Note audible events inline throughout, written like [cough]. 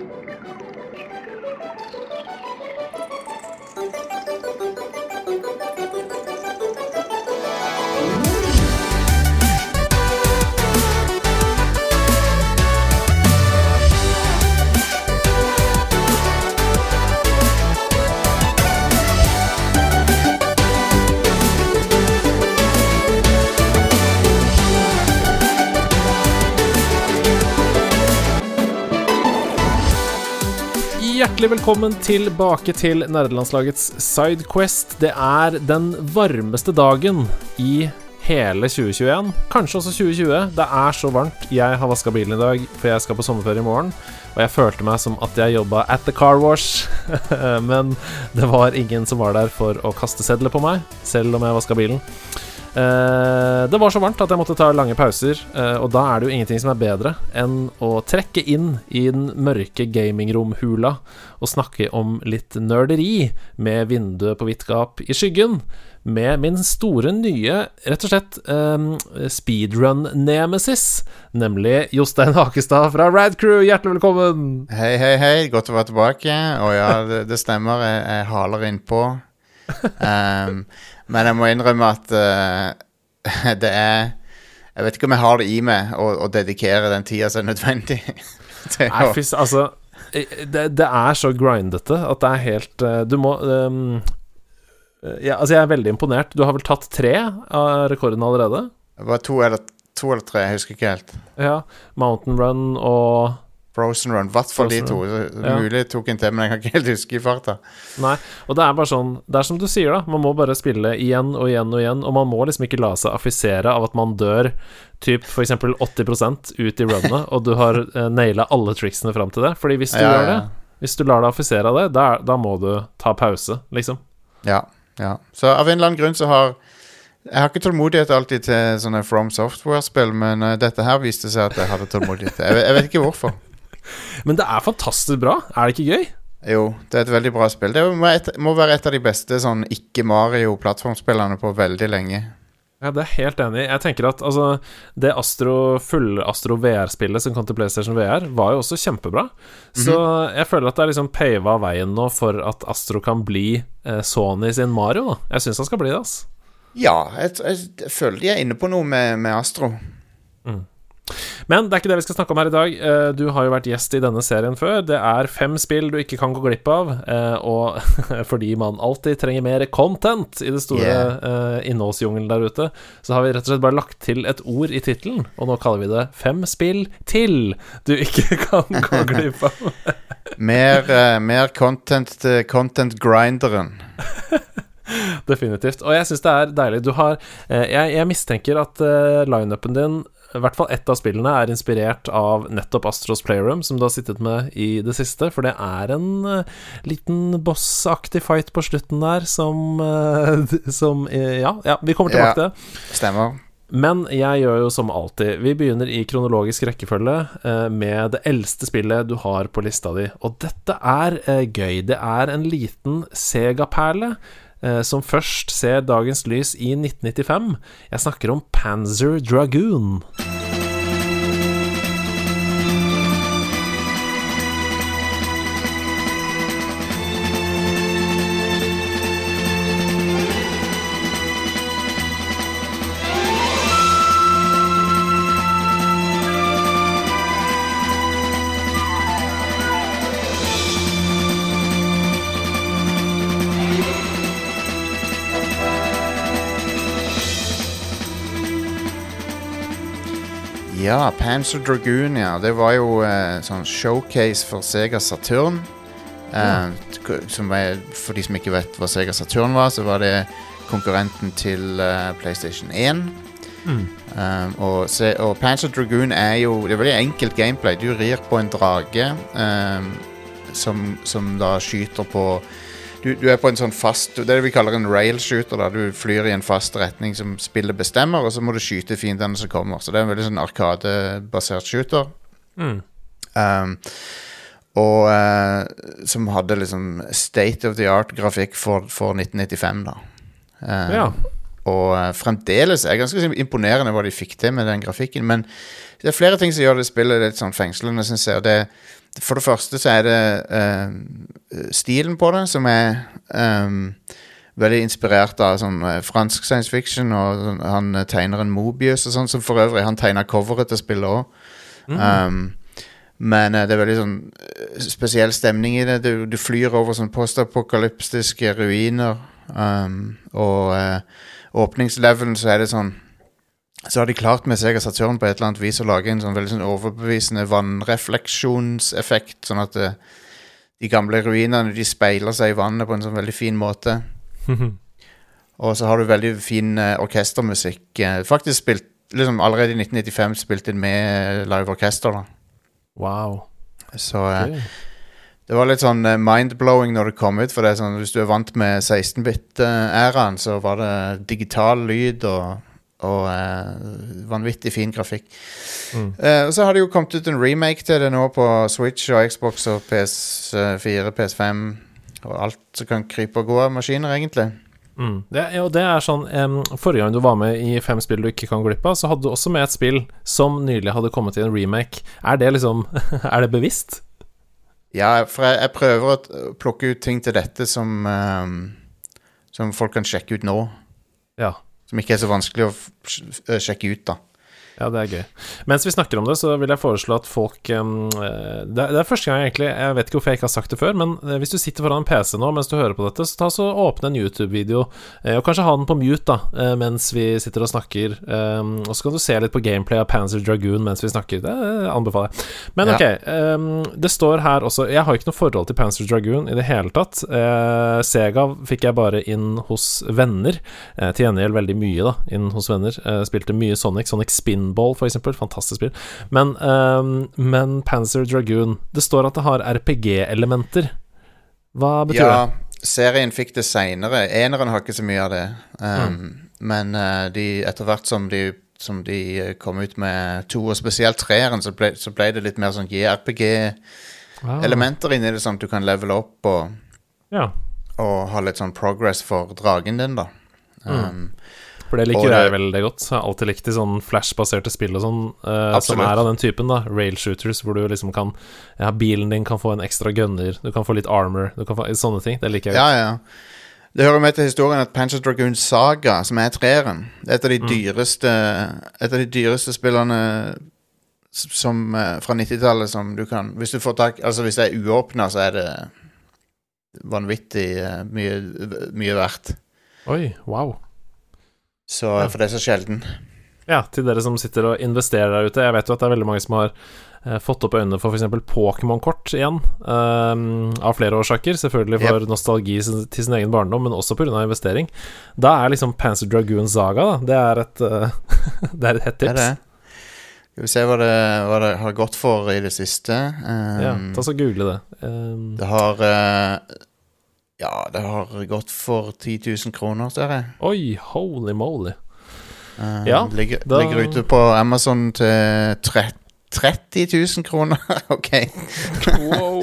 Thank you. Hjertelig velkommen tilbake til nerdelandslagets Sidequest. Det er den varmeste dagen i hele 2021. Kanskje også 2020. Det er så varmt. Jeg har vaska bilen i dag, for jeg skal på sommerferie i morgen. Og jeg følte meg som at jeg jobba at the car wash. [laughs] Men det var ingen som var der for å kaste sedler på meg, selv om jeg vaska bilen. Eh, det var så varmt at jeg måtte ta lange pauser, eh, og da er det jo ingenting som er bedre enn å trekke inn i den mørke gamingromhula og snakke om litt nerderi med vinduet på vidt gap i skyggen. Med min store nye, rett og slett, eh, speedrun-nemesis, nemlig Jostein Hakestad fra Radcrew. Hjertelig velkommen! Hei, hei, hei. Godt å være tilbake. Og ja, det, stemmer. Jeg haler innpå. Um, men jeg må innrømme at uh, [laughs] det er Jeg vet ikke om jeg har det i meg å, å dedikere den tida som er nødvendig. [laughs] til Nei, å- fys, altså det, det er så grindete at det er helt eh, Du må um, ja, Altså, jeg er veldig imponert. Du har vel tatt tre av rekordene allerede? Det var to eller, to eller tre, jeg husker ikke helt. Ja. Mountain Run og Frozen Run. I hvert fall de to. Ja. Mulig tok en til, men jeg kan ikke helt huske i farta. Nei. Og det er bare sånn Det er som du sier, da. Man må bare spille igjen og igjen og igjen, og man må liksom ikke la seg affisere av at man dør typ f.eks. 80% ut i runnet, [laughs] og du har eh, naila alle tricksene fram til det. Fordi hvis du Ja, gjør ja. det, hvis du lar deg affisere av det, da, da må du ta pause, liksom. Ja, ja. Så av en eller annen grunn så har Jeg har ikke tålmodighet alltid til sånne From Software-spill, men uh, dette her viste seg at jeg hadde tålmodighet. Jeg, jeg vet ikke hvorfor. Men det er fantastisk bra. Er det ikke gøy? Jo, det er et veldig bra spill. Det må, et, må være et av de beste sånn ikke-Mario-plattformspillene på veldig lenge. Ja, det er helt enig. Jeg tenker at altså, det Astro full-Astro VR-spillet som kom til PlayStation VR, var jo også kjempebra. Så jeg føler at det er liksom pava veien nå for at Astro kan bli eh, Sony sin Mario. da Jeg syns han skal bli det, ass. Ja, jeg, jeg, jeg føler de er inne på noe med, med Astro. Men det er ikke det vi skal snakke om her i dag. Eh, Du har jo vært gjest i denne serien før. Det er fem spill du ikke kan gå glipp av, eh, og [laughs] fordi man alltid trenger mer content i det store Yeah. eh, innholdsjungelen der ute, så har vi rett og slett bare lagt til et ord i tittelen, og nå kaller vi det Fem spill til du ikke [laughs] kan gå glipp av. [laughs] Mer, mer content til content-grinderen. Definitivt. Og jeg syns det er deilig. Du har jeg, jeg mistenker at uh, lineupen din i hvert fall ett av spillene er inspirert av nettopp Astros Playroom, som du har sittet med i det siste. For det er en eh, liten bossaktig fight på slutten der som, eh, [laughs] som eh, ja, ja, vi kommer tilbake Ja. til det. Stemmer. Men jeg gjør jo som alltid. Vi begynner i kronologisk rekkefølge med det eldste spillet du har på lista di. Og dette er gøy. Det er en liten Sega-perle. Eh, Som først ser dagens lys i 1995. Jeg snakker om Panzer Dragoon. Ja, Panzer Dragoon, ja. Det var jo eh, sånn showcase for Sega Saturn. Eh, som er, for de som ikke vet hva Sega Saturn var, så var det konkurrenten til eh, PlayStation 1. Um, og, se, og Panzer Dragoon er jo Det er veldig enkelt gameplay. Du rir på en drage um, som, som da skyter på du, du er på en sånn fast Det er det vi kaller en railshooter. da Du flyr i en fast retning som spillet bestemmer, og så må du skyte fiendene som kommer. Så det er en veldig sånn arkadebasert shooter. Mm. Um, og uh, som hadde liksom state of the art-grafikk for, for 1995, da. Uh, Ja. og eh, fremdeles er ganske imponerende hva de fikk til med den grafikken. Men det er flere ting som gjør det spillet litt sånn fengslende, syns jeg. Og det, for det første så er det uh, stilen på det som er um, veldig inspirert av sånn eh, fransk science fiction, og sånn, han eh, tegner en Mobius og sånn, som for øvrig han tegner coveret til spillet òg. Um, men uh, det er veldig sånn spesiell stemning i det. Du, du flyr over sånn postapokalyptiske ruiner, um, og uh, åpningslevelen så er det sånn Så har de klart med Sega Saturn på et eller annet vis å lage en sånn veldig sånn overbevisende vannrefleksjonseffekt, sånn at det, de gamle ruinene de speiler seg i vannet på en sånn veldig fin måte. [laughs] Og så har du veldig fin uh, orkestermusikk. eh, faktisk spilt liksom Allerede i 1995 spilt inn med live orkester. da Wow. Så uh, Ok. det var litt sånn eh, mind-blowing når det kom ut. For det er sånn, hvis du er vant med 16-bit-æraen, så var det digital lyd og, og uh, vanvittig fin grafikk. Mm. Uh, og så har det jo kommet ut en remake til det nå på Switch og Xbox og PS4, PS5 og alt som kan krype og gå av maskiner, egentlig. Mm. Det, og det er sånn um, Forrige gang du var med i fem spill du ikke kan glippe av, så hadde du også med et spill som nylig hadde kommet i en remake. Er det liksom [laughs] Er det bevisst? Ja, for jeg, jeg prøver å plukke ut ting til dette som um, Som folk kan sjekke ut nå. Ja. Som ikke er så vanskelig å sjekke ut, da. Ja, det er gøy. Mens vi snakker om det, så vil jeg foreslå at folk eh, det, er, det er første gang jeg egentlig Jeg vet ikke hvorfor jeg ikke har sagt det før, men eh, hvis du sitter foran en PC nå mens du hører på dette, så ta så åpne en YouTube-video, eh, og kanskje ha den på mute, da, mens vi sitter og snakker. Um, og så kan du se litt på gameplay av Panzer Dragoon mens vi snakker. Det anbefaler jeg. Men ok, um, det står her også Jeg har ikke noe forhold til Panzer Dragoon i det hele tatt. Uh, Sega fikk jeg bare inn hos venner. Uh, til gjengjeld veldig mye, da, inn hos venner. Uh, spilte mye Sonic. Sonic Spinball, for eksempel. Fantastisk spill. Men, um, men Panzer Dragoon Det står at det har RPG-elementer. Hva betyr Ja, serien fikk det seinere. Eneren har ikke så mye av det. Um, Men uh, de, etter hvert som de, som de eh, kom ut med to, og spesielt treeren, så ble, så ble det litt mer sånn JRPG-elementer wow. inni det, sånn at du kan levele opp og, Ja, og ha litt sånn progress for dragen din, da. Um, for det liker jeg veldig godt. Jeg har alltid likt de sånn flash-baserte spill og sånn, uh, som er av den typen, da. Rail shooters, hvor du liksom kan Ja, bilen din kan få en ekstra gunner, du kan få litt armor, du kan få sånne ting. Det liker jeg Ja, godt. ja. Det hører med til historien at Panzer Dragoon Saga, som er treeren, er et av de dyreste Et av de dyreste spillene som, eh, fra 90-tallet som du kan Hvis du får tak Altså hvis det er uåpna, så er det vanvittig eh, mye, mye verdt. Oi, wow. Så, Ja. For det er så sjelden. Ja, til dere som sitter og investerer der ute. Jeg vet jo at det er veldig mange som har eh, fått opp øynene for f.eks. Pokémon-kort igjen. ehm, av flere årsaker. Selvfølgelig for nostalgi sin- til sin egen barndom, men også pga. investering. Da er liksom Panzer Dragoon Saga da. Det er et, uh, [laughs] det er et hett Det er tips. det. Skal vi se hva det, hva det har gått for i det siste. Ja, Um, ta så Google det. Um, det har eh, Ja, det har gått for 10 000 kroner, ser jeg. oi, holy moly. Uh, Ja, ligger, da- ligger ute på Amazon til tre, 30 000 kroner. [laughs] ok. Wow.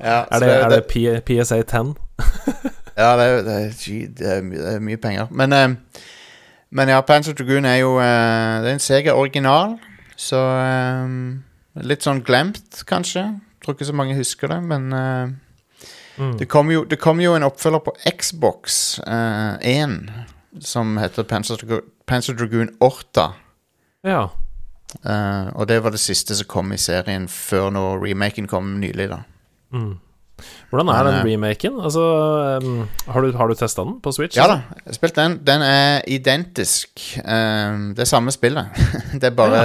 Ja, er det, er det det, PSA 10? [laughs] Ja, det er, det, er, det, er, mye penger. Men, uh, men ja, Panzer Dragoon er jo uh, Det er en Sega original, så um, Litt sånn glemt, kanskje. Tror ikke så mange husker det, men Mm. det kom jo, det kom jo en oppfølger på Xbox eh, 1 som heter Panzer, Drago- Panzer Dragoon Orta. Ja. Uh, og det var det siste som kom i serien før nå remaken kom nylig, da. Mm. Hvordan er Men, den eh, remaken? Altså, um, har du, har du testa den på Switch? Ja da, jeg har spilt den. Den er identisk. Eh, det er samme spillet. [laughs] det er bare,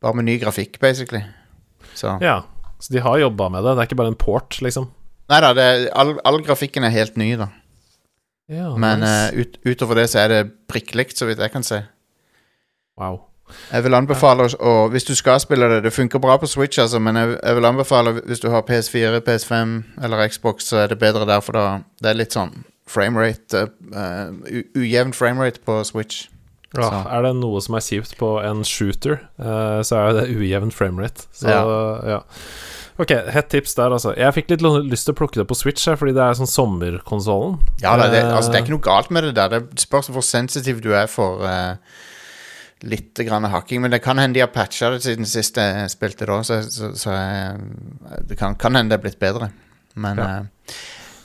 bare med ny grafikk, basically. Så Ja, så de har jobba med det. Det er ikke bare en port, liksom. Nei da, all, all grafikken er helt ny, da. Ja, Men nice. uh, ut, utover det så er det prikklikt, så vidt jeg kan se. Wow. Jeg vil anbefale å Hvis du skal spille det Det funker bra på Switch, altså, men jeg, jeg vil anbefale hvis du har PS4, PS5 eller Xbox, så er det bedre der, for da det er litt sånn framerate uh, Ujevn framerate på Switch. Ja, Så. er det noe som er kjipt på en shooter, uh, så er det ujevn framerate. Så ja. Ja. Ok, hett tips der, altså. Jeg fikk litt lyst til å plukke det på Switch, her, fordi det er sånn sommerkonsollen. Ja, det, det, Eh, altså, det er ikke noe galt med det der. Det spørs hvor sensitiv du er for uh, litt grann hacking. Men det kan hende de har patcha det siden sist jeg spilte òg, så, så, så uh, det kan, kan hende det er blitt bedre. Men, Ja. uh,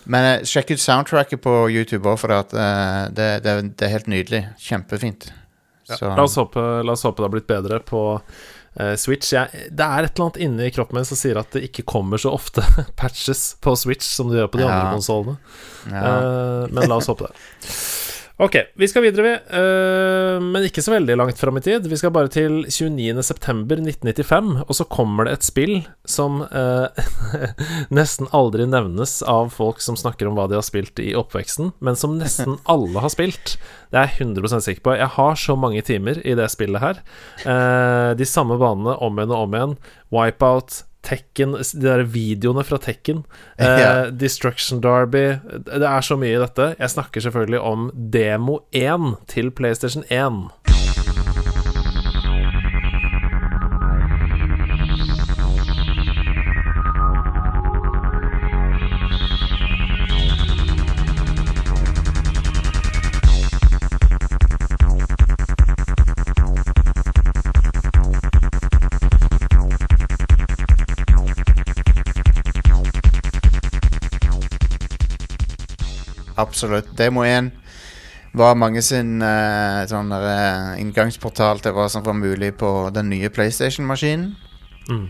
men sjekk ut soundtracket på YouTube òg, for at, det, det, er helt nydelig. Kjempefint. Så, La oss, håpe, la oss håpe det har blitt bedre på Switch. Jeg, det er et eller annet inni kroppen min som sier at det ikke kommer så ofte [laughs] patches på Switch som det gjør på de Ja. andre konsollene. ja. Eh, men la oss håpe det. Ok, vi skal videre, vi. Uh, men ikke så veldig langt fram i tid. Vi skal bare til 29.9.1995, og så kommer det et spill som uh, [laughs] nesten aldri nevnes av folk som snakker om hva de har spilt i oppveksten, men som nesten [laughs] alle har spilt. Det er jeg 100% sikker på. Jeg har så mange timer i det spillet her. Uh, de samme banene om igjen og om igjen. Wipeout, Tekken, de der videoene fra Tekken. [laughs] Eh, Ja. Destruction Derby. Det er så mye i dette. Jeg snakker selvfølgelig om Demo 1 til PlayStation 1. Absolutt. Demo 1 var mange sin uh, sånn der, uh, inngangsportal til hva som var mulig på den nye PlayStation-maskinen. Mm.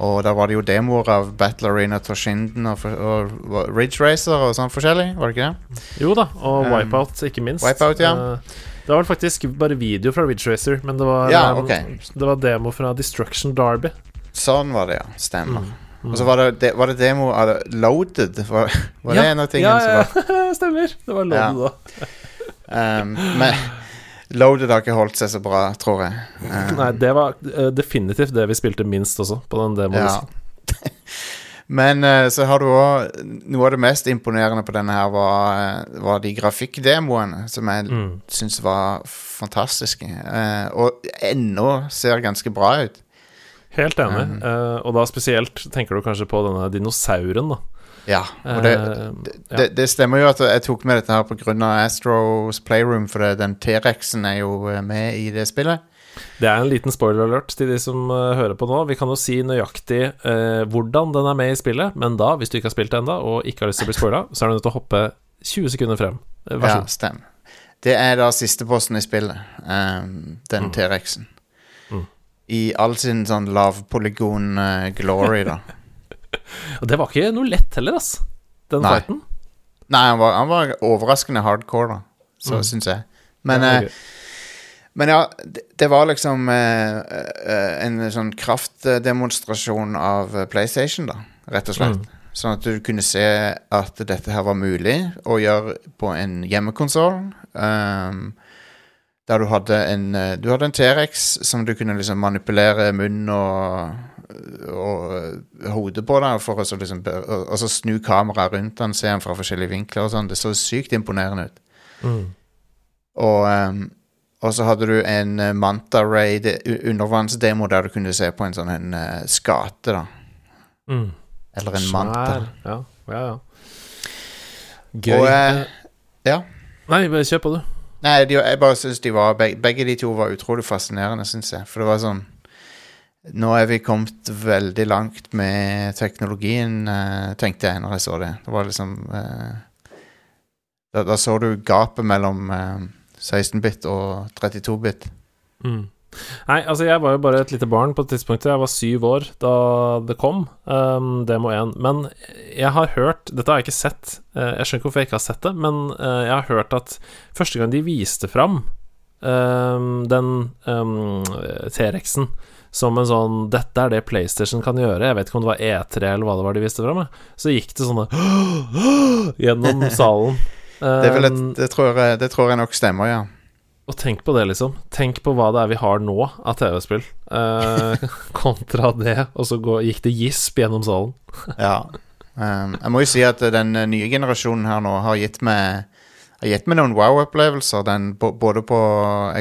Og der var det jo demoer av Battle Arena Toshinden og, og, og Ridge Racer og sånn forskjellig, var det ikke det? Jo da, og Um, Wipeout, ikke minst. Wipeout, ja. Eh, det var faktisk bare video fra Ridge Racer, men det var, Ja, okay. ok. det var demo fra Destruction Derby. Sånn var det, ja. Stemmer. Mm. Og så var det, de, var det demo av Loaded. Var, var det en av tingene ja, som var ja, [laughs] stemmer. Det var Loaded òg. [laughs] um, Men Loaded har ikke holdt seg så bra, tror jeg. Um, Nei, det var uh, definitivt det vi spilte minst også, på den demoen. Ja. [laughs] Men uh, så har du òg Noe av det mest imponerende på denne her var, eh, var de grafikkdemoene, som jeg Mm. syns var fantastiske. uh, og ennå ser ganske bra ut. Helt enig. Mm. Uh, og da spesielt tenker du kanskje på denne dinosauren, da. Ja, og det, Eh, ja. det, det stemmer jo at jeg tok med dette her pga. Astros Playroom, for det, den T-rexen er jo eh, med i det spillet. Det er en liten spoiler alert til de som hører på nå. Vi kan jo si nøyaktig eh, hvordan den er med i spillet, men da, hvis du ikke har spilt det ennå og ikke har lyst til å bli spoila, så er du nødt til å hoppe 20 sekunder frem. Vær så Ja, god. stemmer. Det er da siste posten i spillet. Um, den Mm. T-rexen. I all sin sånn lavpolygon uh, glory, da. [laughs] Og det var ikke noe lett heller, ass. Den Nei. fighten. Nei, han var, han var overraskende hardcore, da. Så Mm. syns jeg. Men, Ja, eh, men ja, det, det var liksom eh, eh, en sånn kraftdemonstrasjon av eh, PlayStation, da, rett og slett. Mm. Sånn at du kunne se at dette her var mulig å gjøre på en hjemmekonsoll. Um, der du hadde en eh, Du hadde en T-rex som du kunne liksom manipulere munn og, og eh, hodet på, da, for å så liksom, og, og så snu kameraet rundt den, se den fra forskjellige vinkler og sånn. Det så sykt imponerende ut. Mm. Og, um, og så hadde du en Manta Ray undervannsdemo der du kunne se på en sånn en uh, skate, da. Mm. Eller en Svær. manta. Ja, ja, ja. Gøy. Og uh, ja. Nei, kjør på, du. Nei, de, jeg bare syns de var begge, begge de to var utrolig fascinerende, syns jeg. For det var sånn Nå er vi kommet veldig langt med teknologien, eh, tenkte jeg når jeg så det. Det var liksom eh, da, da så du gapet mellom eh, 16-bit og 32-bit. Mm. Nei, altså jeg var jo bare et lite barn på et tidspunkt. Jeg var syv år da det kom, um, Demo 1. Men jeg har hørt Dette har jeg ikke sett. Uh, jeg skjønner ikke hvorfor jeg ikke har sett det, men uh, jeg har hørt at første gang de viste fram um, den um, T-rexen som en sånn 'Dette er det PlayStation kan gjøre'. Jeg vet ikke om det var E3 eller hva det var de viste fram. Så gikk det sånne [gasps] gjennom salen. [laughs] Det, et, det, tror jeg, det tror jeg nok stemmer, ja. Og tenk på det, liksom. Tenk på hva det er vi har nå av TV-spill, eh, [laughs] kontra det, og så går, gikk det gisp gjennom salen. ja. Um, jeg må jo si at den eh, nye generasjonen her nå har gitt meg har gitt meg noen wow-opplevelser. Både på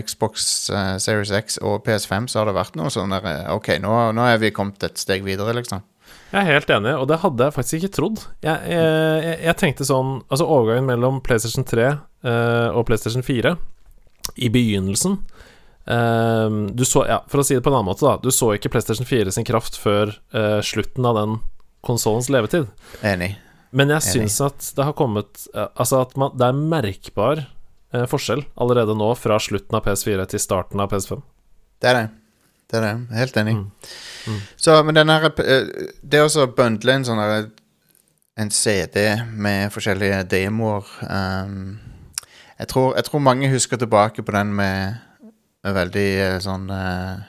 Xbox uh, Series X og PS5 så har det vært noe sånn der eh, Ok, nå, nå er vi kommet et steg videre, liksom. Jeg er helt enig, og det hadde jeg faktisk ikke trodd. Jeg, jeg, jeg, jeg tenkte sånn Altså, overgangen mellom PlayStation 3 uh, og PlayStation 4 i begynnelsen eh, Du så Ja, for å si det på en annen måte, da. Du så ikke PlayStation 4 sin kraft før uh, slutten av den konsollens levetid. Enig. Men jeg Enig. syns at det har kommet uh, Altså at man, det er merkbar uh, forskjell allerede nå fra slutten av PS4 til starten av PS5. Det er det. Det er det. Helt enig. Mm. Mm. Så, men den her Det å bundle en sånn En CD med forskjellige demoer ehm, jeg, tror, jeg tror mange husker tilbake på den med, med veldig eh, sånn eh,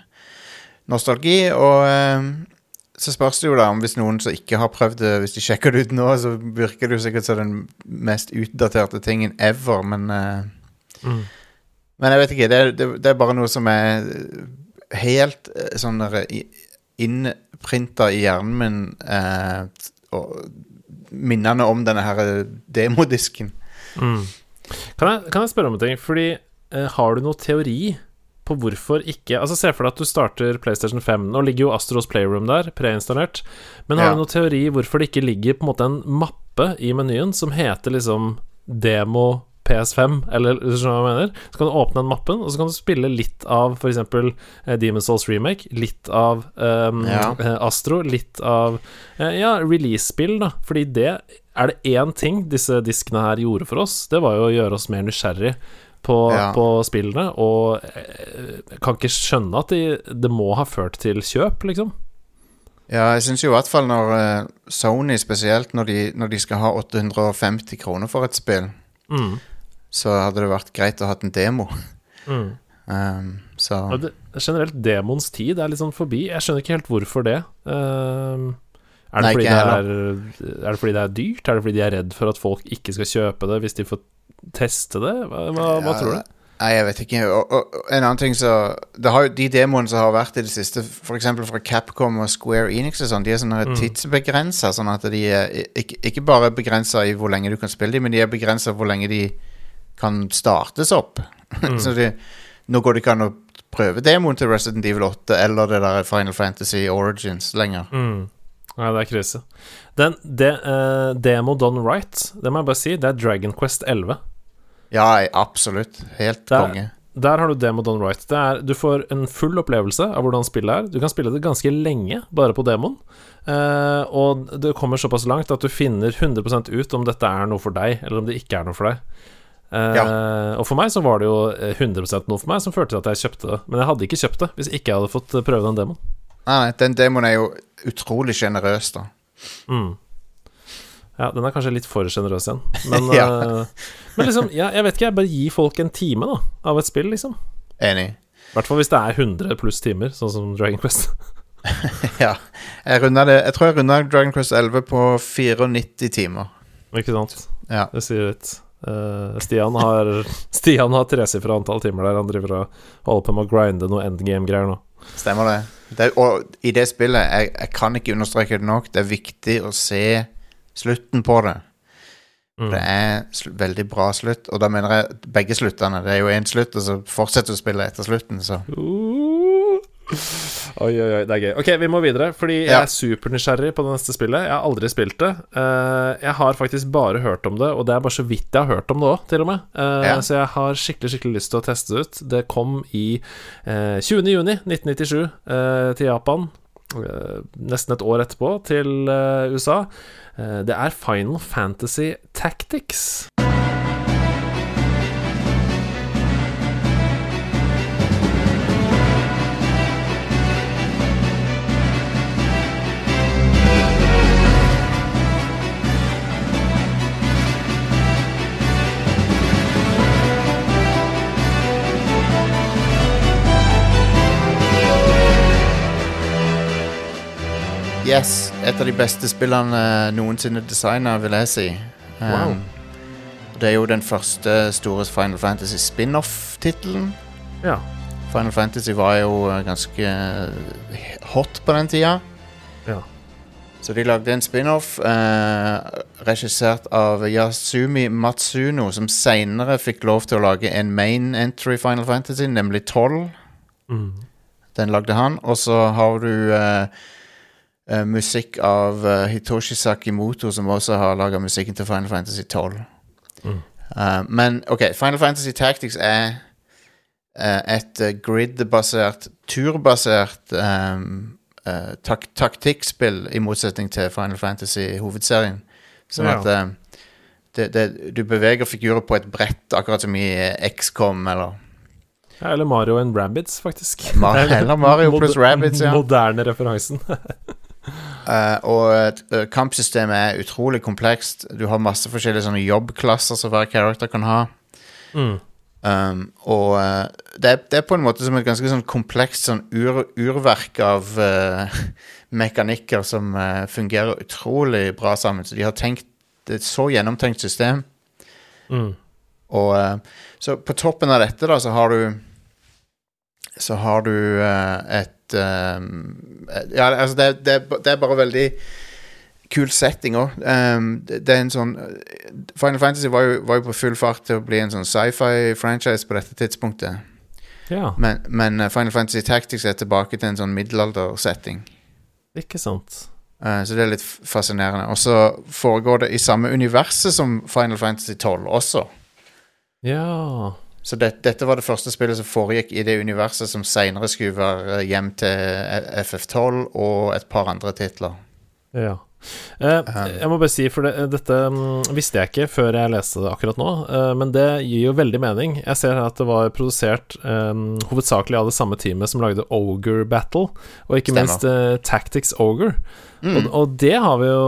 nostalgi. Og ehm, så spørs det jo da om hvis noen som ikke har prøvd det, hvis de sjekker det ut nå, så virker det jo sikkert som den mest utdaterte tingen ever, men eh, Mm. men jeg vet ikke, det det, det er bare noe som er helt eh, sånn der innprinta i hjernen min. Eh, og minnene om denne her eh, demodisken. Mm. Kan, jeg, kan jeg spørre om en ting? Fordi eh, Har du noe teori på hvorfor ikke Altså Se for deg at du starter PlayStation 5. Nå ligger jo Astros Playroom der, preinstallert. Men har Ja. du noe teori hvorfor det ikke ligger på en måte en mappe i menyen som heter liksom demo PS5, eller hva jeg mener? Så kan du åpne den mappen, og så kan du spille litt av f.eks. Eh, Demon's Souls Remake, litt av um, Ja. eh, Astro, litt av eh, Ja, release-spill, da. Fordi det er det én ting disse diskene her gjorde for oss, det var jo å gjøre oss mer nysgjerrig på, Ja. på spillene. Og eh, jeg kan ikke skjønne at de, det må ha ført til kjøp, liksom. Ja, jeg syns jo i hvert fall når eh, Sony spesielt, når de, når de skal ha 850 kroner for et spill, Mm. så hadde det vært greit å ha en demo. Mm. [laughs] Um, så det, generelt, demons tid er litt sånn forbi. Jeg skjønner ikke helt hvorfor det. Ehm, er, det Nei, fordi det er, er det fordi det er dyrt? Er det fordi de er redd for at folk ikke skal kjøpe det hvis de får teste det? Hva, hva, hva tror du? Nei, jeg vet ikke. Og, og, og en annen ting så har De demoene som har vært i det siste, f.eks. fra Capcom og Square Enix, og sånn, de er sånne Mm. tidsbegrensa. Sånn at de er ikke, ikke bare begrensa i hvor lenge du kan spille dem, men de er begrensa hvor lenge de kan startes opp. Mm. [laughs] så de, nå går det ikke an å prøve demoen til Resident Evil 8 eller det der Final Fantasy Origins lenger. Mm. Nei, det er krise. Den de, uh, demo done right, det må jeg bare si, det er Dragon Quest 11. Ja, absolutt. Helt Det er- konge. Der har du demo done right. Det er, du får en full opplevelse av hvordan spillet er. Du kan spille det ganske lenge bare på demoen. Uh, og det kommer såpass langt at du finner 100% ut om dette er noe for deg, eller om det ikke er noe for deg. Eh, Og for meg så var det jo eh, 100% noe for meg som førte til at jeg kjøpte det. Men jeg hadde ikke kjøpt det hvis ikke jeg hadde fått eh, prøve den demoen. Nei, den demoen er jo utrolig sjenerøs, da. Mm. Ja, den er kanskje litt for sjenerøs igjen. Men, [laughs] Ja. eh, men liksom, ja, jeg vet ikke, jeg bare gi folk en time da av et spill, liksom. Enig. I hvert fall hvis det er 100 pluss timer, sånn som Dragon Quest. [laughs] Ja. Jeg, det, jeg tror jeg runda Dragon Quest 11 på 94 timer. Ikke sant? Ja. Det sier litt. Uh, Stian har [laughs] Stian har tresifra antall timer der. Han driver og holder på med å grinde noe endgame-greier nå. Stemmer det. det og i det spillet, jeg, jeg kan ikke understreke det nok, det er viktig å se slutten på det. Mm. Det er veldig bra slutt, og da mener jeg begge sluttene. Det er jo én slutt, og så fortsetter du å spille etter slutten, så Uh. Oi, oi, oi, det er gøy. Ok, vi må videre, fordi jeg Ja. er supernysgjerrig på det neste spillet. Jeg har aldri spilt det. Eh, jeg har faktisk bare hørt om det, og det er bare så vidt jeg har hørt om det òg, til og med. Eh, Ja. Så jeg har skikkelig skikkelig lyst til å teste det ut. Det kom i uh, 20. juni 1997 eh, til Japan. Nesten et år etterpå til USA. Det er Final Fantasy Tactics. Yes, et av de beste spillene noensinne designa, vil jeg si. Wow. Um, det er jo den første store Final Fantasy spin-off-tittelen. Ja. Final Fantasy var jo eh, ganske eh, hot på den tida. Ja. Så de lagde en spin-off eh, regissert av Yasumi Matsuno, som seinere fikk lov til å lage en main entry Final Fantasy, nemlig 12. Mm. Den lagde han. Og så har du eh, eh, musikk av uh, Hitoshi Sakimoto, som også har laga musikken til Final Fantasy 12. Mm. Uh, men OK, Final Fantasy Tactics er et grid-basert, turbasert um, tak taktikkspill, i motsetning til Final Fantasy-hovedserien. Sånn Ja. at det, det, du beveger figurer på et brett, akkurat som i XCOM eller eller Mario and Rabbids, faktisk. Mar [laughs] eller Mario pluss Rabbits, ja. Moderne referansen. [laughs] Eh, og uh, kampsystemet er utrolig komplekst. Du har masse forskjellige sånne jobbklasser som hver character kan ha. mm. Um, og uh, det, er, det er på en måte som et ganske sånn komplekst sånn ur, urverk av eh, [laughs] mekanikker som eh, fungerer utrolig bra sammen. Så de har tenkt Det er et så gjennomtenkt system. Mm. Og eh, så på toppen av dette, da, så har du Så har du eh, et eh, Ja, altså, det, det, det er bare veldig kul setting òg. det, det er en sånn Final Fantasy var jo, var jo på full fart til å bli en sånn sci-fi-franchise på dette tidspunktet. Ja, Men, men eh, Final Fantasy Tactics er tilbake til en sånn middelaldersetting. ikke sant. Uh, så det er litt fascinerende. Og så foregår det i samme universet som Final Fantasy 12 også. Ja Så det, dette var det første spillet som foregikk i det universet som seinere skulle være hjem til eh, FF12 og et par andre titler. Ja. Eh, jeg må bare si, for det, dette mm, visste jeg ikke før jeg leste det akkurat nå, eh, men det gir jo veldig mening. Jeg ser her at det var produsert um, hovedsakelig av det samme teamet som lagde Ogre Battle, og ikke Stemmer. minst uh, Tactics Ogre. Mm. Og, og det har vi jo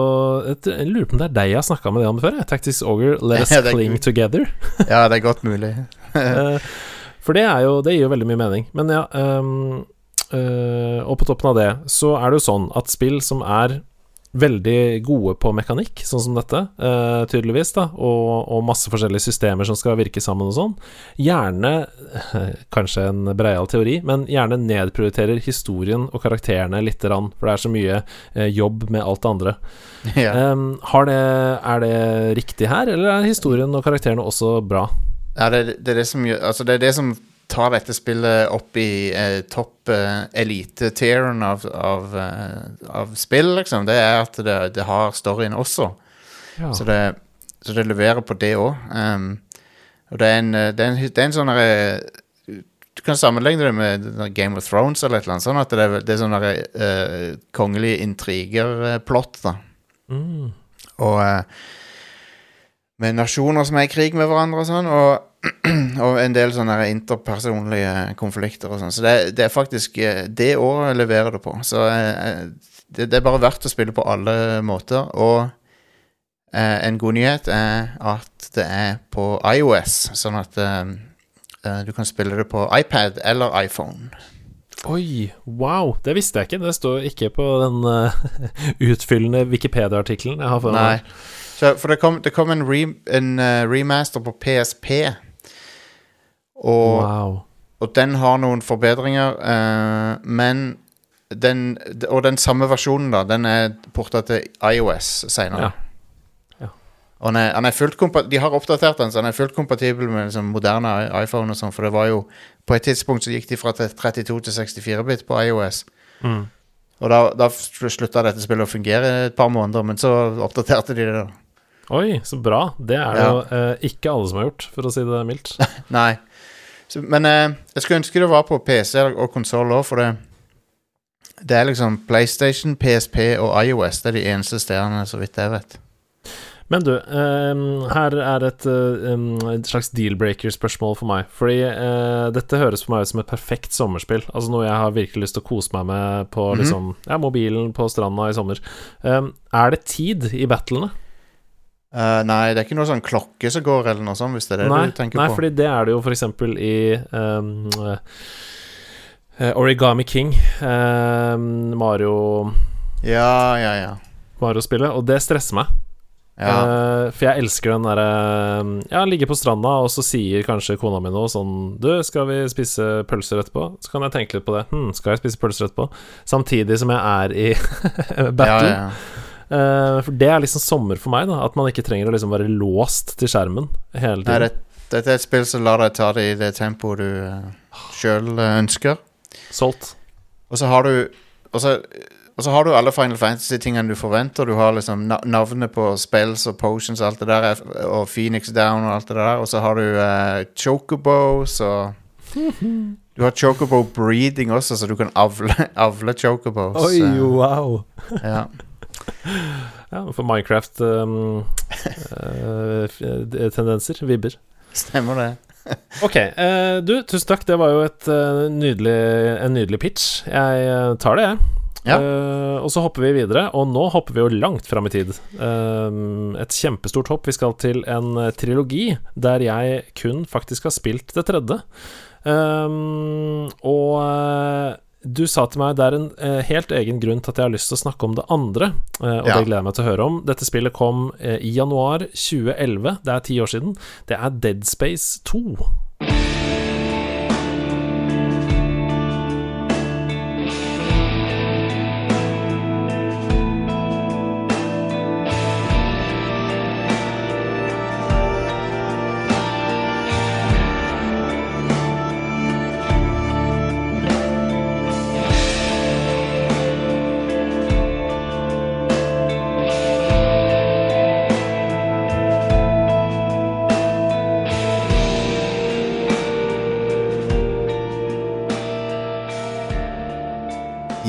Jeg lurer på om det er deg jeg har snakka med det om før. jeg. Tactics Ogre, Let [laughs] Us Cling. Together. [laughs] Ja, det er godt mulig. [laughs] For det er jo Det gir jo veldig mye mening. Men ja um, uh, Og på toppen av det så er det jo sånn at spill som er veldig gode på mekanikk, sånn som dette, uh, tydeligvis, da, og, og masse forskjellige systemer som skal virke sammen og sånn, gjerne [laughs] Kanskje en breial teori, men gjerne nedprioriterer historien og karakterene lite grann, for det er så mye uh, jobb med alt det andre. [laughs] ja. Um, har det, er det riktig her, eller er historien og karakterene også bra? ja, det, det er det som gjør Altså, det er det som tar dette spillet opp i eh, topp eh, elite-tieren av, av, eh, av spill, liksom. Det er at det, det har storyen også. Ja. Så, det, så det leverer på det òg. og det er en, eh, det er en, det er en sånn derre Du kan sammenligne det med Game of Thrones eller et eller annet sånn At det er, det er sånn uh, kongelige intriger-plott, da. Mm. Og eh, med nasjoner som er i krig med hverandre og sånn, og, [clears throat] og en del sånne interpersonlige konflikter og sånn. Så det, det er faktisk eh, Det året leverer det på. Så eh, det, det er bare verdt å spille på alle måter. Og eh, en god nyhet er at det er på iOS, sånn at eh, eh, du kan spille det på iPad eller iPhone. Oi, wow, det visste jeg ikke. Det står ikke på den uh, [laughs] utfyllende Wikipedia-artikkelen jeg har foran meg. Så, for det kom, det kom en, re, en eh, remaster på PSP. Og Wow. Og den har noen forbedringer, uh, men den, Og den samme versjonen, da, den er porta til iOS senere. Ja. Ja. Og han er, fullt De har oppdatert den, så han er fullt kompatibel med liksom, moderne iPhone og sånn, for det var jo På et tidspunkt så gikk de fra 32 til 64-bit på iOS. Mm. Og da, da slutta dette spillet å fungere et par måneder, men så oppdaterte de det. da Oi, så bra. Det er det Ja. jo eh, ikke alle som har gjort, for å si det mildt. [laughs] Nei. Så, men eh, jeg skulle ønske det var på PC og konsoll òg, for det Det er liksom PlayStation, PSP og iOS. Det er de eneste stedene, så vidt jeg vet. Men du, eh, her er et, eh, et slags deal-breaker-spørsmål for meg. Fordi eh, dette høres for meg ut som et perfekt sommerspill. Altså noe jeg har virkelig lyst til å kose meg med på Mhm. liksom, ja, mobilen på stranda i sommer. Em, er det tid i battlene? Eh, nei, det er ikke noe sånn klokke som går, eller noe sånt, hvis det er det nei, du tenker nei, på. fordi det er det jo eksempel i um, uh, Origami King, em, Mario Ja, ja, ja. Mario-spillet, og det stresser meg. ja. Eh, for jeg elsker den derre Ja, ligge på stranda, og så sier kanskje kona mi noe sånn Du, skal vi spise pølser etterpå? Så kan jeg tenke litt på det. Hm, skal jeg spise pølser etterpå? Samtidig som jeg er i [laughs] battle. ja, ja, ja. Eh, for det er liksom sommer for meg, da. At man ikke trenger å liksom være låst til skjermen hele Nei, tiden. det, dette er et spill som lar deg ta det i det tempoet du uh, sjøl ønsker. Solgt. Og så har du Og så Og så har du alle Final Fantasy-tingene du forventer. Du har liksom na navnet på spells og potions og alt det der, er- og Phoenix Down og alt det der. Og så har du uh, chocobos og [laughs] Du har chocobo breeding også, så du kan avle, [laughs] avle chocobos. Oi, eh, wow. ja. [laughs] Ja, for Minecraft um, uh, tendenser. Vibber. Stemmer det. [laughs] Ok, Uh, du, tusen takk. Det var jo et, uh, nydelig, en nydelig pitch. Jeg tar det, jeg. Ja. Og så hopper vi videre, og nå hopper vi jo langt fram i tid. Et kjempestort hopp. Vi skal til en trilogi der jeg kun faktisk har spilt det tredje. Og du sa til meg det er en eh, helt egen grunn til at jeg har lyst til å snakke om det andre, eh, og Ja. det gleder jeg meg til å høre om. Dette spillet kom eh, i januar 2011, det er ti år siden. Det er Dead Space 2.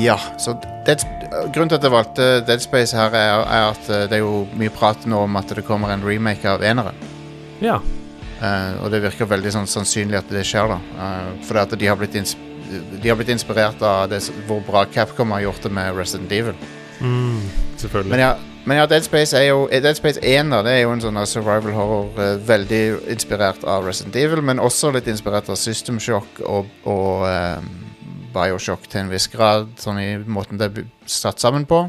Ja, så Dead, Grunnen til at jeg valgte Dead Space her, er, er at eh, det er jo mye prat nå om at det kommer en remake av eneren. Ja. Uh, og det virker veldig sånn sannsynlig at det skjer, da. Uh, fordi at de har de har blitt inspirert av det, hvor bra Capcom har gjort det med Resident Evil. Selvfølgelig. Men ja, men ja Dead Space er jo eh, Dead Space 1 da, det er jo en sånn eh, survival horror Uh, veldig inspirert av Resident Evil, men også litt inspirert av System Shock og, og eh, Bioshock til en viss grad, sånn i måten det er satt sammen på.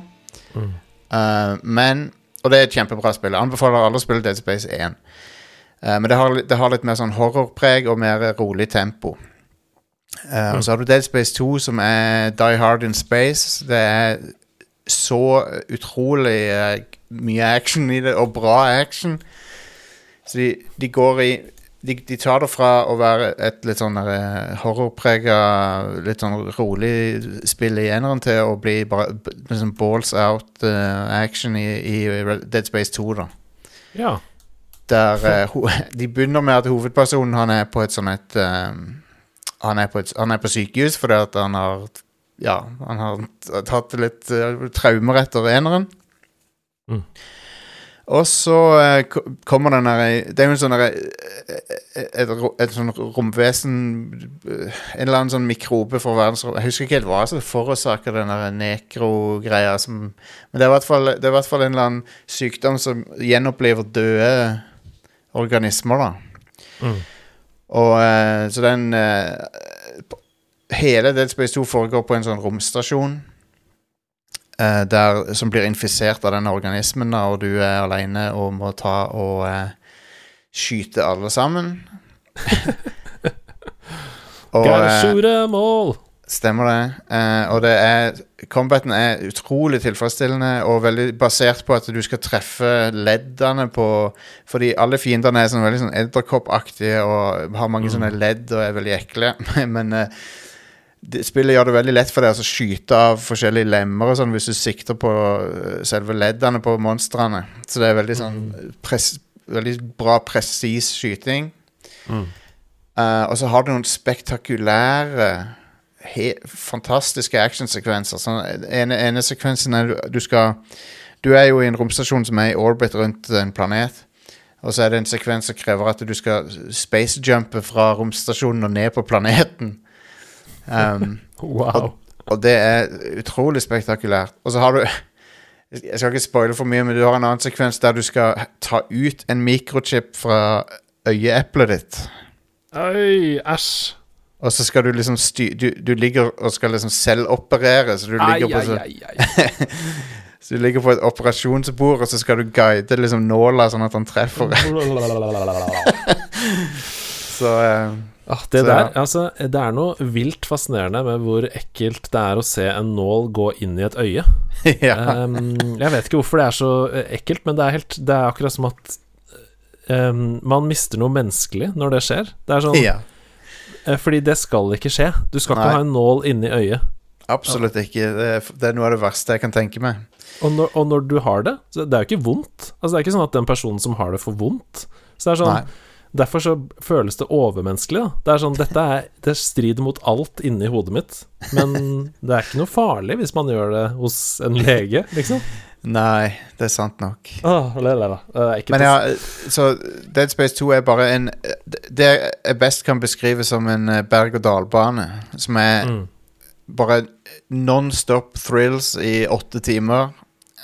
Mm. Uh, men Og det er et kjempebra spill. Jeg anbefaler alle å spille Dead Space 1. Uh, men det har, det har litt mer sånn horrorpreg og mer rolig tempo. Eh, Og så har du Dead Space 2, som er Die Hard in Space. Det er så utrolig eh, mye action i det, og bra action. Så de, de går i de, de tar det fra å være et litt sånn uh, horrorprega, litt sånn rolig spill i eneren til å bli bare liksom balls out uh, action i, i Dead Space 2, da. Ja. Der uh, [laughs] De begynner med at hovedpersonen han er på et sånn et um, han, er på et han er på sykehus fordi at han har Ja, han har tatt litt uh, traumer etter eneren. Mm. Og så eh, kommer den der Det er jo en sånn derre et, et, et sånn romvesen eh, En eller annen sånn mikrobe for verdensrommet Jeg husker ikke helt hva som forårsaker den der nekro-greia som Men det er i hvert fall, det er i hvert fall en eller annen sykdom som gjenopplever døde organismer, da. Mm. Og eh, så den eh, Hele Dead Space 2 foregår på en sånn romstasjon. Eh, der, som blir infisert av den organismen, og du er aleine og må ta og uh, skyte alle sammen. [laughs] og, uh, all! Stemmer det. Uh, og det er Combaten er utrolig tilfredsstillende og veldig basert på at du skal treffe leddene på Fordi alle fiendene er sånn veldig sånn edderkoppaktige og har mange sånne ledd og er veldig ekle. [laughs] Men det, spillet gjør det veldig lett for deg å skyte av forskjellige lemmer og sånn hvis du sikter på eh, selve leddene på monstrene. Så det er veldig sånn pres, Veldig bra, presis skyting. Mm. Uh, og så har du noen spektakulære fantastiske actionsekvenser. Sånn, ene, ene sekvensen er du, du skal Du er jo i en romstasjon som er i orbit rundt en planet. Og så er det en sekvens som krever at du skal spacejumpe fra romstasjonen og ned på planeten. Um, [laughs] Wow. og det er utrolig spektakulært. Og så har du Jeg skal ikke spoile for mye, men du har en annen sekvens der du skal ta ut en mikrochip fra øyeeplet ditt. Oi, æsj. Og så skal du liksom sty... Du, du ligger og skal liksom selvoperere, så du Ai, ligger på så, ai, ai. [laughs] så du ligger på et operasjonsbord, og så skal du guide liksom nåla sånn at han treffer. [laughs] Så eh, Ah, det Så, der, altså, det er noe vilt fascinerende med hvor ekkelt det er å se en nål gå inn i et øye. [laughs] Ja. Um, jeg vet ikke hvorfor det er så eh, ekkelt, men det er, helt, det er akkurat som at um, man mister noe menneskelig når det skjer. Det er sånn ja. uh, Fordi det skal ikke skje. Du skal Nei. ikke ha en nål inni øyet. Absolutt ikke. Det er, det er noe av det verste jeg kan tenke meg. Og når, og når du har det, så det er jo ikke vondt. Altså Det er ikke sånn at den personen som har det, får vondt. Så det er sånn Nei. Derfor så føles det overmenneskelig. Da. Det er sånn, dette er, det strider mot alt inni hodet mitt. Men det er ikke noe farlig hvis man gjør det hos en lege, liksom. Nei, det er sant nok. Åh, le, le, le. Det Men ja, så Dead Space 2 er bare en Det jeg best kan beskrive som en eh, berg-og-dal-bane. Som er mm. bare non-stop thrills i åtte timer.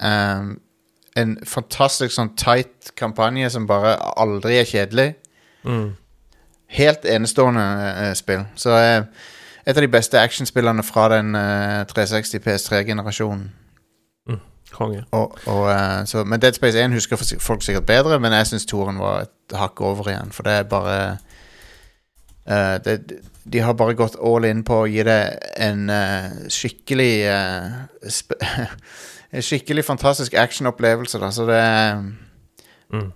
Um, en fantastisk sånn tight kampanje som bare aldri er kjedelig. Mm. Helt enestående eh, spill. Så eh, et av de beste actionspillene fra den eh, 360 PS3-generasjonen. Konge. Og, og, eh, så, men Dead Space 1 husker folk sikkert bedre, men jeg syns toren var et hakk over igjen. For det er bare eh, det, De har bare gått all in på å gi det en eh, skikkelig eh, [laughs] En skikkelig fantastisk actionopplevelse. Da. Så det Mm.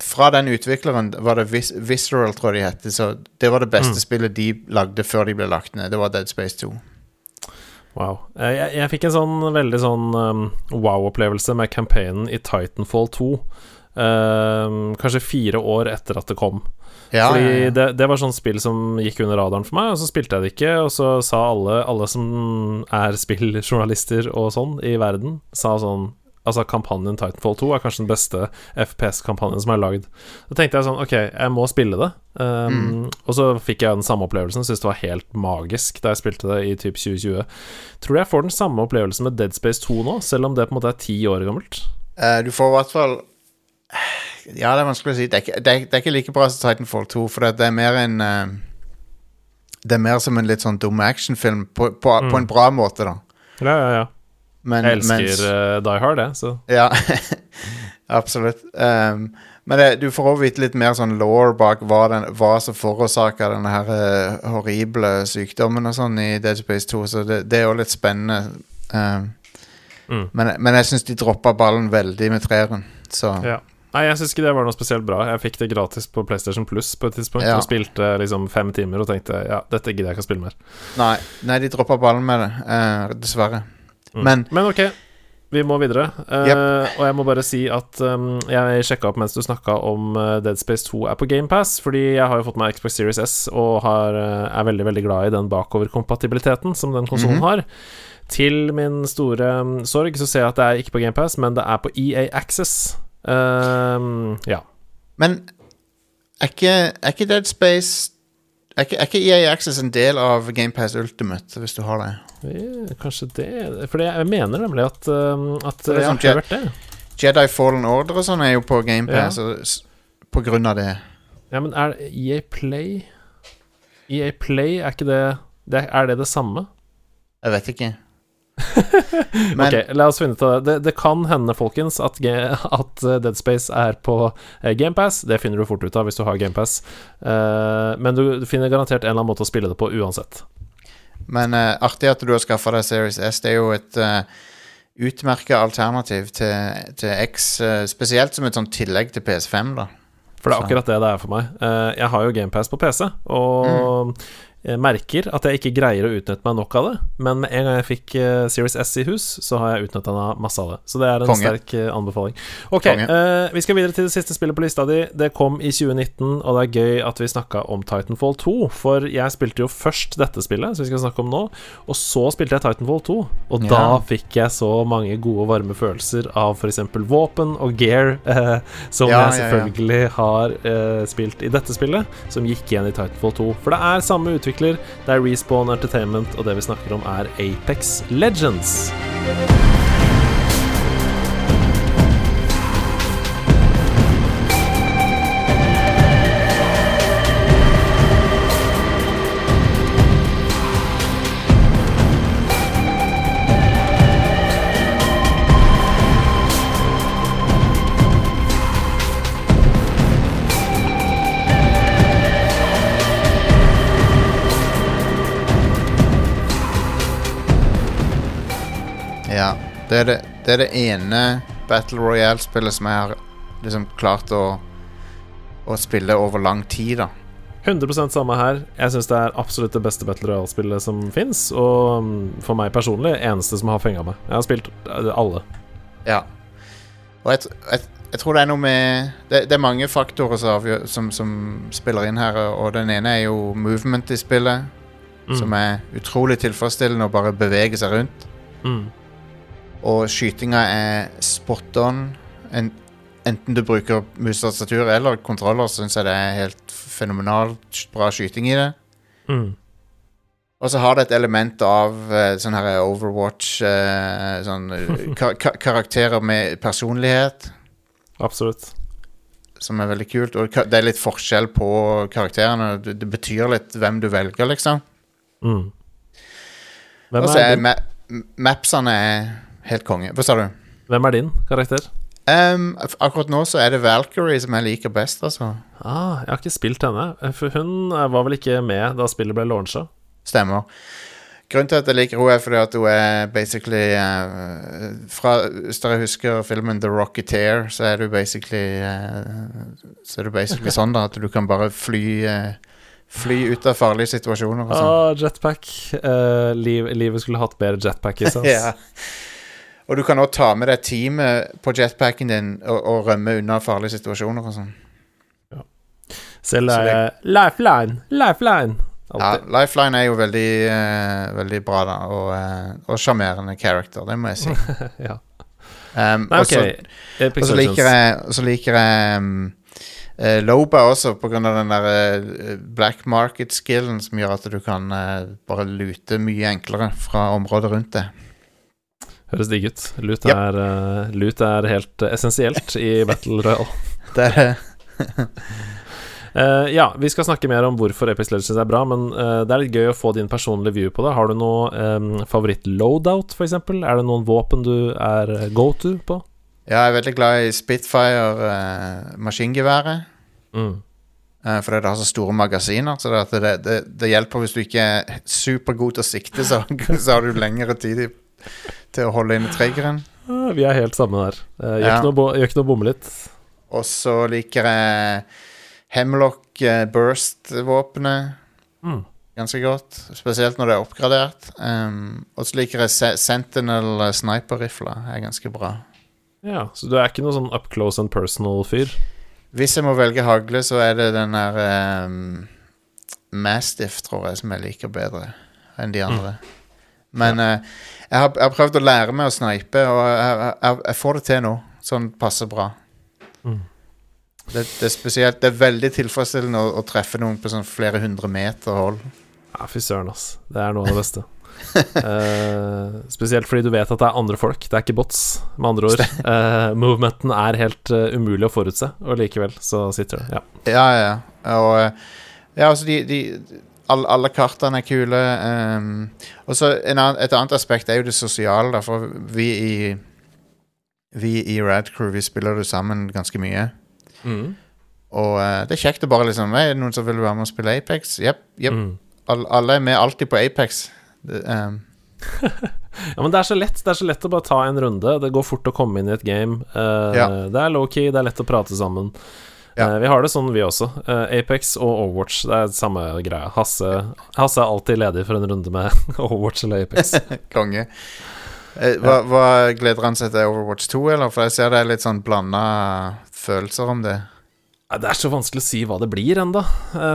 Fra den utvikleren var det Vis Visceral, tror jeg de het. Så det var det beste Mm. spillet de lagde før de ble lagt ned. Det var Dead Space 2. Wow. Eh, Jeg, jeg fikk en sånn veldig sånn um, wow-opplevelse med campaignen i Titanfall 2. Um, kanskje fire år etter at det kom. Ja, Fordi ja, ja. Det, det var sånn spill som gikk under radaren for meg, og så spilte jeg det ikke, og så sa alle, alle som er spilljournalister og sånn i verden, sa sånn Altså, kampanjen Titanfall 2 er kanskje den beste FPS-kampanjen som er lagd. Da tenkte jeg sånn, ok, jeg må spille det. Um, Mm. Og så fikk jeg den samme opplevelsen, Syns det var helt magisk da jeg spilte det i typ 2020. Tror du jeg får den samme opplevelsen med Dead Space 2 nå, selv om det på en måte er ti år gammelt? Uh, du får i hvert fall Ja, det er vanskelig å si. Det er ikke, det er, det er ikke like bra som Titanfall 2, for det, det er mer en uh, Det er mer som en litt sånn dum actionfilm, på, på, på en bra måte, da. Ja, ja, ja. Men, Jeg elsker mens- uh, Die Hard, jeg, så Ja, [laughs] absolutt. Um, men det, du får også vite litt mer sånn law bak hva, den, hva som forårsaker denne her uh, horrible sykdommen og sånn i Dead Space 2, så det, det er jo litt spennende. Um, Mm. men, men jeg syns de droppa ballen veldig med treeren, så Ja. Nei, jeg syns ikke det var noe spesielt bra. Jeg fikk det gratis på PlayStation Plus på et tidspunkt Ja. og spilte liksom fem timer og tenkte ja, dette gidder jeg ikke å spille mer. Nei, nei de droppa ballen med det, uh, dessverre. Mm. Men Men ok, vi må videre. Uh, Yep. Og jeg må bare si at um, jeg sjekka opp mens du snakka om eh, Dead Space 2 er på GamePass, fordi jeg har jo fått meg Xbox Series S og har, eh, er veldig, veldig glad i den bakoverkompatibiliteten som den konsollen Mhm. har. Til min store um, sorg så ser jeg at det er ikke på GamePass, men det er på EA Access. Um, ja. Men er ikke, er ikke Dead Space er ikke, er ikke EA Access en del av GamePass Ultimate, hvis du har det? Ja, Kanskje det For jeg mener nemlig at, um, at det sånn har hørt det. Jedi Fallen Order og sånn er jo på GamePass og på grunn av det. Ja, men er EA Play EA Play, er ikke det, det Er det det samme? Jeg vet ikke. Men ok, la oss finne ut av det. det. Kan hende, folkens, at, at eh, Dead Space er på eh, GamePass. Det finner du fort ut av hvis du har GamePass. Uh, men du, finner garantert en eller annen måte å spille det på uansett. Men eh, artig at du har skaffa deg Series S. Det er jo et uh, utmerka alternativ til, til X, uh, spesielt som et sånt tillegg til PS5, da. For det er akkurat det det er for meg. Eh, jeg har jo GamePass på PC, og jeg merker at jeg ikke greier å utnytte meg nok av det. Men med en gang jeg fikk eh, Series S i hus, så har jeg utnytta masse av det. Så det er en Konge. sterk eh, anbefaling. Ok, eh, vi skal videre til det siste spillet på lista di. Det kom i 2019, og det er gøy at vi snakka om Titanfall 2. For jeg spilte jo først dette spillet, som vi skal snakke om nå, og så spilte jeg Titanfall 2. Og Ja. da fikk jeg så mange gode, varme følelser av f.eks. våpen og gear, [laughs] eh, som Ja, jeg ja, ja. selvfølgelig har eh, spilt i dette spillet, som gikk igjen i Titanfall 2. For det er samme utvikler, det er Respawn Entertainment, og det vi snakker om, er Apex Legends. Det er det, det, er det ene Battle Royale-spillet som jeg har liksom klart å, å spille over lang tid, da. 100% samme her. Jeg syns det er absolutt det beste Battle Royale-spillet som fins. Og mm, for meg personlig eneste som har fenga meg. Jeg har spilt eh, alle. Ja. Og jeg, jeg, jeg tror det er noe med Det, det er mange faktorer som, som, som spiller inn her, og den ene er jo movement i spillet, Mm. som er utrolig tilfredsstillende å bare bevege seg rundt. Mm. Og skytinga er spot on. En, enten du bruker mus og eller kontroller, syns jeg det er helt fenomenalt bra skyting i det. Mm. Og så har det et element av uh, sånn her Overwatch uh, Sånn kar [laughs] ka ka karakterer med personlighet, Absolutt. som er veldig kult. Og det er litt forskjell på karakterene. Det, det betyr litt hvem du velger, liksom. Mm. Og så er ma mapsene er helt konge. Hva sa du? hvem er din karakter? Um, akkurat nå så er det Valkyrie som jeg liker best, altså. Ah, jeg har ikke spilt henne. For hun eh, var vel ikke med da spillet ble launcha? Stemmer. Grunnen til at jeg liker henne, er fordi at hun er basically uh, fra, Hvis dere husker filmen The Rocketeer, så er du basically uh, Så er du basically [laughs] sånn da at du kan bare fly uh, Fly ut av farlige situasjoner og sånn. Ah, jetpack. Eh, liv, livet skulle hatt bedre jetpack i seg. [laughs] ja. Og du kan også ta med deg teamet på jetpacken din og, og rømme unna farlige situasjoner og sånn. Selv Så er jeg Lifeline! Lifeline! Ja, Lifeline er jo veldig, uh, veldig bra, da, og eh, og sjarmerende character, det må jeg si. [laughs] Ja. Um, Nei, og så- Og så liker jeg, så liker jeg um, eh, Loba også, av den der black market-skillen som gjør at du kan uh, bare lute mye enklere fra området rundt det. Høres digg ut. Lut Yep. er, eh, lut er helt eh, essensielt i [laughs] Battle Royale. Det er. [laughs] Eh, ja, vi skal snakke mer om hvorfor Epic Legends er bra, men uh, det er litt gøy å få din personlige view på det. Har du noe um, favoritt-loadout, f.eks.? Er det noen våpen du er go to på? Ja, jeg er veldig glad i Spitfire uh. Mm. fordi det har så store magasiner. Så det, det, det, det hjelper hvis du ikke er supergod til å sikte, så, [laughs] så har du lengre tid til å holde inne triggeren. Vi er helt samme der. Eh, gjør, Ja. ikke noe, noe bomme litt. Og så liker jeg Hemlock eh, Burst-våpenet Mm. ganske godt. Spesielt når det er oppgradert. Um, og så liker jeg Sentinel eh, sniper-rifla. er ganske bra. Ja, Så du er ikke noe sånn up close and personal-fyr? Hvis jeg må velge hagle, så er det den der um, Mastiff, tror jeg, som jeg liker bedre enn de andre. Men eh, jeg, har, jeg har prøvd å lære meg å snipe, og jeg, jeg, jeg får det til nå. Sånn passer bra. Mm. Det, det er spesielt Det er veldig tilfredsstillende å, å treffe noen på sånn flere hundre meter hold. Ja, fy søren, ass. Det er noe av det beste. uh, [laughs] spesielt fordi du vet at det er andre folk, det er ikke bots, med andre ord. Uh, [laughs] movementen er helt uh, umulig å forutse, og likevel så sitter det. Ja. Ja, ja. Og Ja, altså, de, de alle, alle kartene er kule. Um, og så et annet aspekt er jo det sosiale, da, for vi i Vi i Radcrew, vi spiller det sammen ganske mye. Mm. Og uh, det er kjekt å bare liksom Er det noen som vil være med og spille Apex? Jepp. Yep. Mm. Alle, alle er med alltid på Apex. Det, um. [laughs] Ja, men det er så lett Det er så lett å bare ta en runde. Det går fort å komme inn i et game. Uh, Ja. Det er low-key, det er lett å prate sammen. Ja. Eh, vi har det sånn, vi også. Eh, Apex og Overwatch, det er samme greia. Hasse, Hasse er alltid ledig for en runde med [laughs] Overwatch eller Apex. [laughs] konge. Eh, hva, hva gleder han seg til Overwatch 2, eller? For jeg ser det er litt sånn blanda følelser om det. Det er så vanskelig å si hva det blir ennå,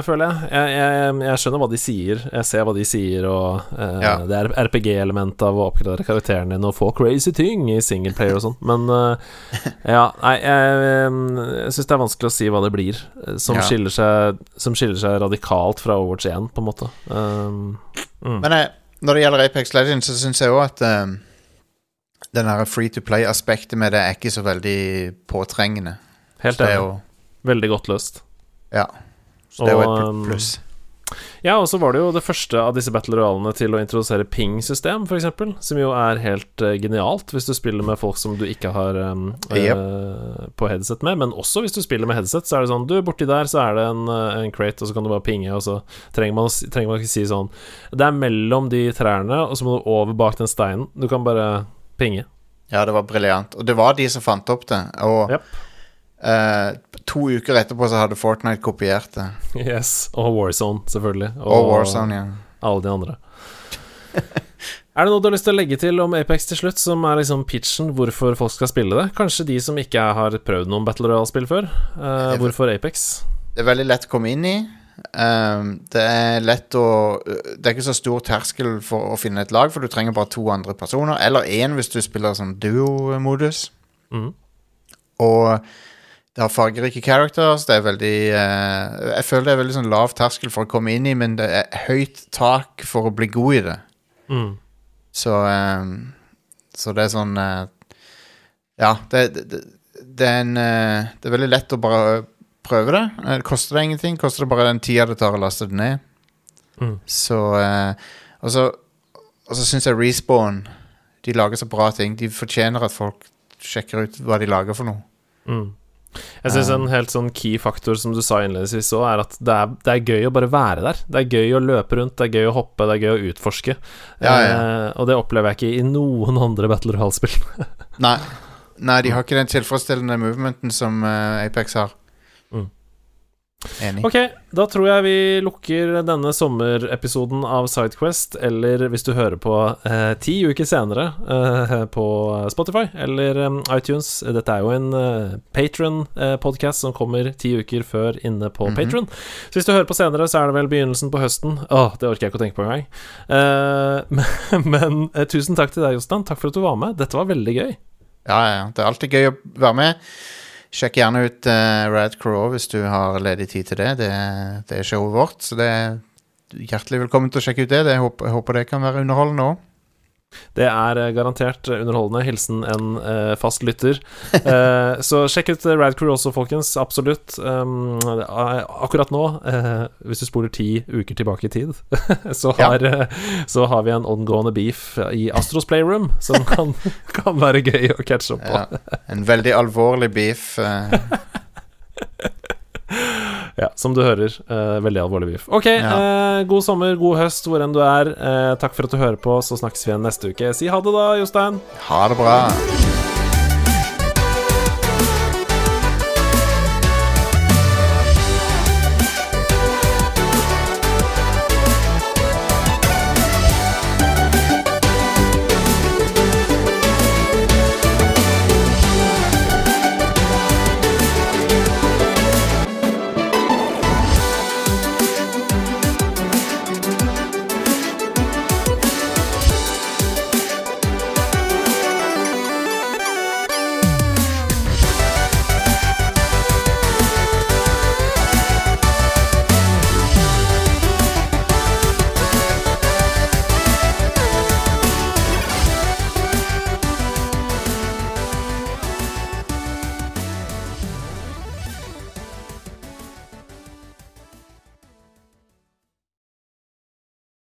føler jeg. Jeg, jeg. jeg skjønner hva de sier, jeg ser hva de sier, og uh, Ja. det er RPG-element av å oppgradere karakteren din og få crazy ting i singleplayer og sånn, men uh, ja, nei, jeg, jeg syns det er vanskelig å si hva det blir, eh, som, Ja. skiller seg, som skiller seg radikalt fra Overwatch 1, på en måte. Um, mm. Men eh, når det gjelder Apex Legends, så syns jeg òg at eh, den her free to play-aspektet med det er ikke så veldig påtrengende. Helt enig. Veldig godt løst. Ja. Så det Og, et um, pluss. Ja, og så var det jo det første av disse battle royalene til å introdusere ping-system, f.eks., som jo er helt eh, genialt hvis du spiller med folk som du ikke har um, eh, på headset med. Men også hvis du spiller med headset, så er det sånn Du, borti der så er det en, eh, en crate, og så kan du bare pinge, og så trenger man, trenger man ikke si sånn Det er mellom de trærne, og så må du over bak den steinen. Du kan bare pinge. Ja, det var briljant. Og det var de som fant opp det. Og Japp. Eh, to uker etterpå så hadde Fortnite kopiert det. Yes. Og Warzone, selvfølgelig. Og Warzone, ja. alle de andre. er det noe du har lyst til å legge til om Apex til slutt, som er liksom pitchen hvorfor folk skal spille det? Kanskje de som ikke har prøvd noen Battle Royale-spill før? Eh, hvorfor Apex? Det er veldig lett å komme inn i. Um, det er lett å Det er ikke så stor terskel for å finne et lag, for du trenger bare to andre personer. Eller én hvis du spiller sånn duo-modus. Mm. Og det har fargerike characters. Det er veldig eh, Jeg føler det er veldig sånn lav terskel for å komme inn i, men det er høyt tak for å bli god i det. Mm. Så eh, Så det er sånn eh, Ja, det, det, det er en eh, Det er veldig lett å bare prøve det. Eh, Det koster det ingenting. Koster det bare den tida det tar å laste det ned. Mm. Så eh, Og så, og så syns jeg Respawn De lager så bra ting. De fortjener at folk sjekker ut hva de lager for noe. Mm. Jeg syns en helt sånn key faktor som du sa innledningsvis òg, er at det er, det er gøy å bare være der. Det er gøy å løpe rundt, det er gøy å hoppe, det er gøy å utforske. Ja, ja. Eh, og det opplever jeg ikke i noen andre Battle Royale-spill. [laughs] Nei, Nei de har ikke den tilfredsstillende movementen som uh, Apex har. Mm. Enig. Ok, da tror jeg vi lukker denne sommerepisoden av Sidequest, eller hvis du hører på eh, ti uker senere eh, på Spotify eller um, iTunes Dette er jo en eh, Patron-podkast som kommer ti uker før inne på Mhm. Patron. Så hvis du hører på senere, så er det vel begynnelsen på høsten. Åh, det orker jeg ikke å tenke på engang. Eh, [laughs] men men eh, tusen takk til deg, Jostein. Takk for at du var med. Dette var veldig gøy. Ja, ja. Det er alltid gøy å være med. Sjekk gjerne ut uh, Rad også hvis du har ledig tid til det. Det, det er showet vårt, så det er hjertelig velkommen til å sjekke ut det. det jeg, håper, jeg håper det kan være underholdende òg. Det er eh, garantert underholdende. Hilsen en eh, fast lytter. [laughs] Eh, så sjekk ut eh, Rad Crew også, folkens. Absolutt. Um, akkurat nå, eh, hvis du spoler ti uker tilbake i tid, [laughs] så Ja. har, eh, så har vi en ongående beef i Astros Playroom som [laughs] kan, kan være gøy å catche opp på. Ja. En veldig alvorlig beef. Ja, som du hører. eh, veldig alvorlig beef. Ok, Ja. eh, god sommer, god høst hvor enn du er. Eh, takk for at du hører på, så snakkes vi igjen neste uke. Si ha det, da, Jostein. ha det bra.